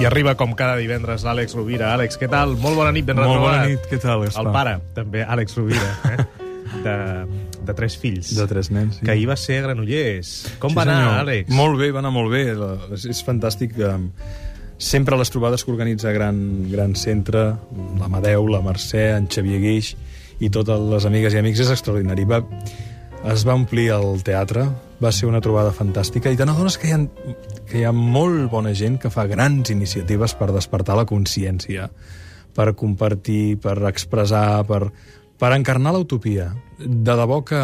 I arriba com cada divendres l'Àlex Rovira. Àlex, què tal? Molt bona nit, ben Molt retrobat. bona nit, què tal, Gaspar? El pare, també, Àlex Rovira, eh? de, de tres fills. De tres nens, sí. Que ahir va ser a Granollers. Com Sí, va anar, senyor. Àlex? Molt bé, va anar molt bé. És, és fantàstic. eh, Sempre les trobades que organitza Gran, Gran Centre, l'Amadeu, la Mercè, en Xavier Guix i totes les amigues i amics, és extraordinari. Va, es va omplir el teatre, va ser una trobada fantàstica i te n'adones que, hi que hi ha molt bona gent que fa grans iniciatives per despertar la consciència, per compartir, per expressar, per, per encarnar l'utopia. De debò que,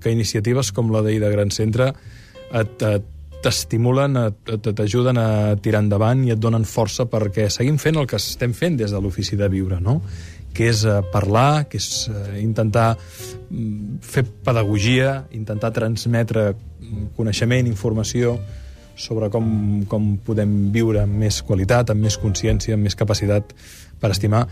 que iniciatives com la d'ahir de Gran Centre et, t'estimulen, t'ajuden a tirar endavant i et donen força perquè seguim fent el que estem fent des de l'ofici de viure, no? Que és eh, parlar, que és eh, intentar mm, fer pedagogia, intentar transmetre mm, coneixement, informació sobre com, com podem viure amb més qualitat, amb més consciència, amb més capacitat per estimar.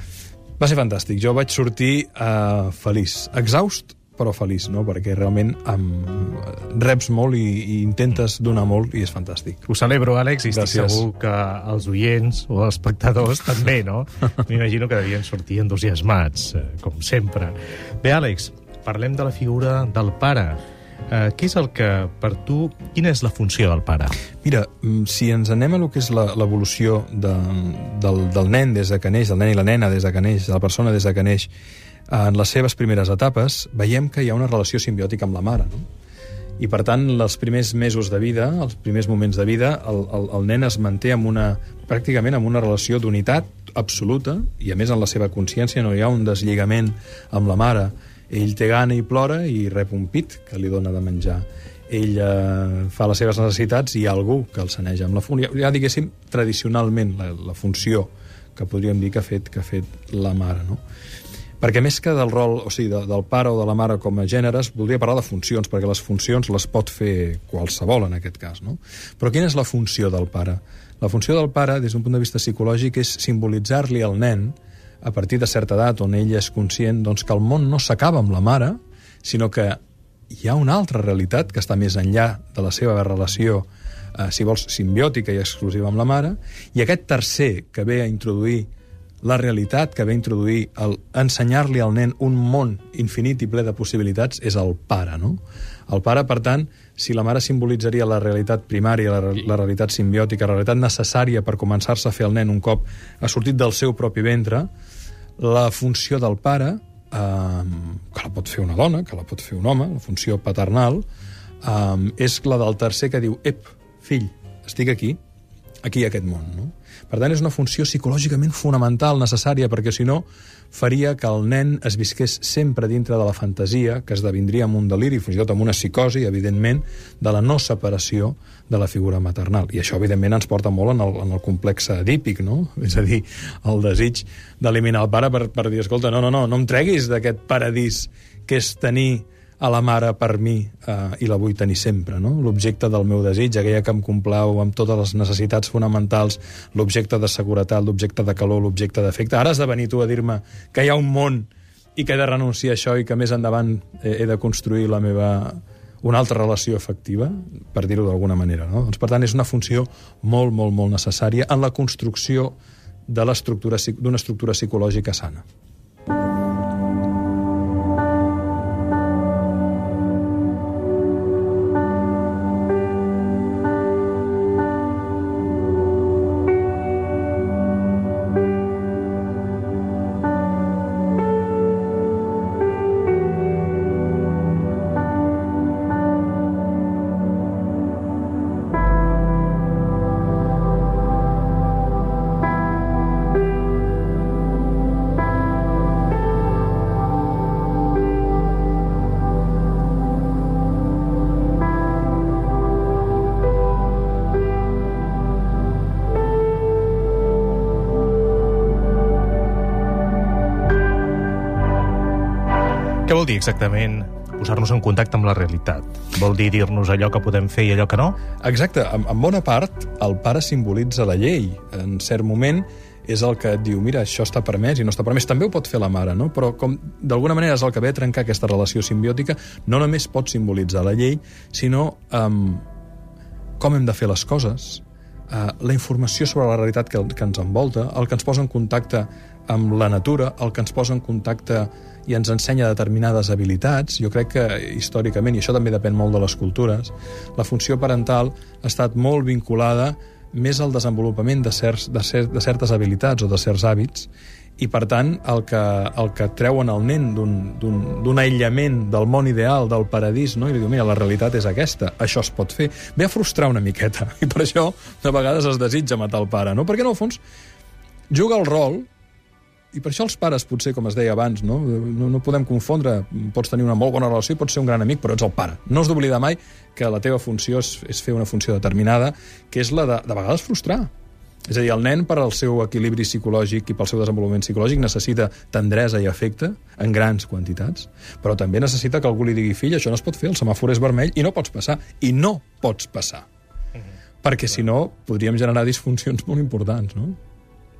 Va ser fantàstic. Jo vaig sortir eh, feliç. Exhaust, però feliç, no? perquè realment um, reps molt i, i intentes donar molt i és fantàstic. Ho celebro, Àlex, i estic Gràcies. segur que els oients o els espectadors també, no? M'imagino que devien sortir entusiasmats, eh, com sempre. Bé, Àlex, parlem de la figura del pare. Eh, què és el que, per tu, quina és la funció del pare? Mira, mm, si ens anem a lo que és la- l'evolució de, del, del nen des de que neix, del nen i la nena des de que neix, de la persona des de que neix, en les seves primeres etapes, veiem que hi ha una relació simbiòtica amb la mare, no? I, per tant, els primers mesos de vida, els primers moments de vida, el, el, el nen es manté amb una, pràcticament amb una relació d'unitat absoluta, i a més en la seva consciència no hi ha un deslligament amb la mare. Ell té gana i plora i rep un pit que li dona de menjar. Ell eh, fa les seves necessitats i hi ha algú que el saneja. Amb la, fun- ja, ja diguéssim, tradicionalment, la, la funció que podríem dir que ha fet, que ha fet la mare, no? Perquè més que del rol, o sigui, de, del pare o de la mare com a gèneres, voldria parlar de funcions, perquè les funcions les pot fer qualsevol en aquest cas, no? Però quina és la funció del pare? La funció del pare, des d'un punt de vista psicològic, és simbolitzar-li al nen, a partir de certa edat on ell és conscient, doncs que el món no s'acaba amb la mare, sinó que hi ha una altra realitat que està més enllà de la seva relació, eh, si vols, simbiòtica i exclusiva amb la mare, i aquest tercer que ve a introduir la realitat que ve introduir el ensenyar-li al nen un món infinit i ple de possibilitats és el pare, no? El pare, per tant, si la mare simbolitzaria la realitat primària, la, la realitat simbiòtica, la realitat necessària per començar-se a fer el nen un cop ha sortit del seu propi ventre, la funció del pare, eh, que la pot fer una dona, que la pot fer un home, la funció paternal, eh, és la del tercer que diu, ep, fill, estic aquí, aquí a aquest món. No? Per tant, és una funció psicològicament fonamental, necessària, perquè si no faria que el nen es visqués sempre dintre de la fantasia, que esdevindria amb un deliri, fins i tot amb una psicosi, evidentment, de la no separació de la figura maternal. I això, evidentment, ens porta molt en el, en el complex edípic, no? És a dir, el desig d'eliminar el pare per, per dir, escolta, no, no, no, no em treguis d'aquest paradís que és tenir a la mare per mi eh, i la vull tenir sempre, no? L'objecte del meu desig, aquella que em complau amb totes les necessitats fonamentals, l'objecte de seguretat, l'objecte de calor, l'objecte d'afecte. Ara has de venir tu a dir-me que hi ha un món i que he de renunciar a això i que més endavant he, he de construir la meva una altra relació efectiva, per dir-ho d'alguna manera. No? Doncs, per tant, és una funció molt, molt, molt necessària en la construcció de l'estructura psic- d'una estructura psicològica sana. Què vol dir exactament posar-nos en contacte amb la realitat? Vol dir dir-nos allò que podem fer i allò que no? Exacte, en, en bona part el pare simbolitza la llei. En cert moment és el que et diu, mira, això està permès i no està permès. També ho pot fer la mare, no? Però com d'alguna manera és el que ve a trencar aquesta relació simbiòtica, no només pot simbolitzar la llei, sinó um, com hem de fer les coses, eh, la informació sobre la realitat que, que ens envolta, el que ens posa en contacte amb la natura, el que ens posa en contacte i ens ensenya determinades habilitats. Jo crec que històricament, i això també depèn molt de les cultures, la funció parental ha estat molt vinculada més al desenvolupament de, certs, de, cer de certes habilitats o de certs hàbits i per tant el que, el que treuen el nen d'un aïllament del món ideal, del paradís, no? i li diu, mira, la realitat és aquesta, això es pot fer, ve a frustrar una miqueta, i per això de vegades es desitja matar el pare, no? perquè en el fons juga el rol i per això els pares, potser, com es deia abans, no? No, no podem confondre, pots tenir una molt bona relació i pots ser un gran amic, però ets el pare. No has d'oblidar mai que la teva funció és, és fer una funció determinada, que és la de, de vegades, frustrar. És a dir, el nen, per al seu equilibri psicològic i pel seu desenvolupament psicològic, necessita tendresa i afecte en grans quantitats, però també necessita que algú li digui, fill, això no es pot fer, el semàfor és vermell i no pots passar. I no pots passar. Uh -huh. Perquè, si no, podríem generar disfuncions molt importants, no?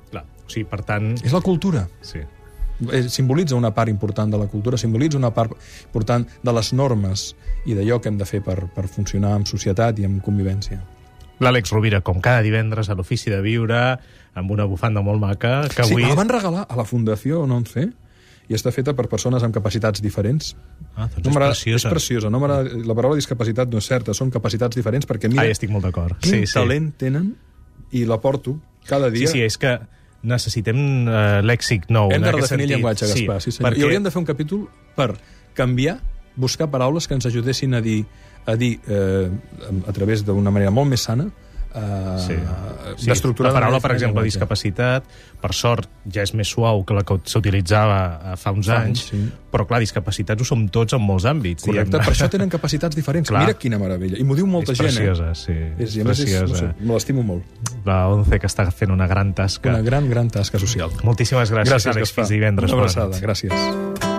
Clar, o sigui, per tant... És la cultura. Sí. Eh, simbolitza una part important de la cultura, simbolitza una part important de les normes i d'allò que hem de fer per, per funcionar en societat i en convivència. L'Àlex Rovira, com cada divendres, a l'Ofici de Viure, amb una bufanda molt maca, que avui... Sí, la van regalar a la Fundació 11 i està feta per persones amb capacitats diferents. Ah, doncs no és preciosa. És preciosa. No la paraula discapacitat no és certa, són capacitats diferents perquè mira ah, estic molt d'acord. quin Sí, sí. talent tenen i la porto cada dia. Sí, sí, és que necessitem uh, lèxic nou. Hem en de redefinir el sentit. llenguatge, Gaspar. Sí, senyor. perquè... I hauríem de fer un capítol per canviar, buscar paraules que ens ajudessin a dir, a dir eh, a través d'una manera molt més sana, eh, Sí. Sí, d'estructurar la paraula, per exemple, discapacitat, per sort, ja és més suau que la que s'utilitzava eh, fa uns Fa anys, anys, sí. però clar, discapacitats ho som tots en molts àmbits. Correcte, per això tenen capacitats diferents. Clar. Mira quina meravella. I m'ho diu molta és gent, preciosa, eh? sí. És, i a més, és, no preciosa. sé, me l'estimo molt. La ONCE que està fent una gran tasca. Una gran, gran tasca social. Moltíssimes gràcies, Gràcies, Àlex. Fins divendres. Una abraçada. Gràcies.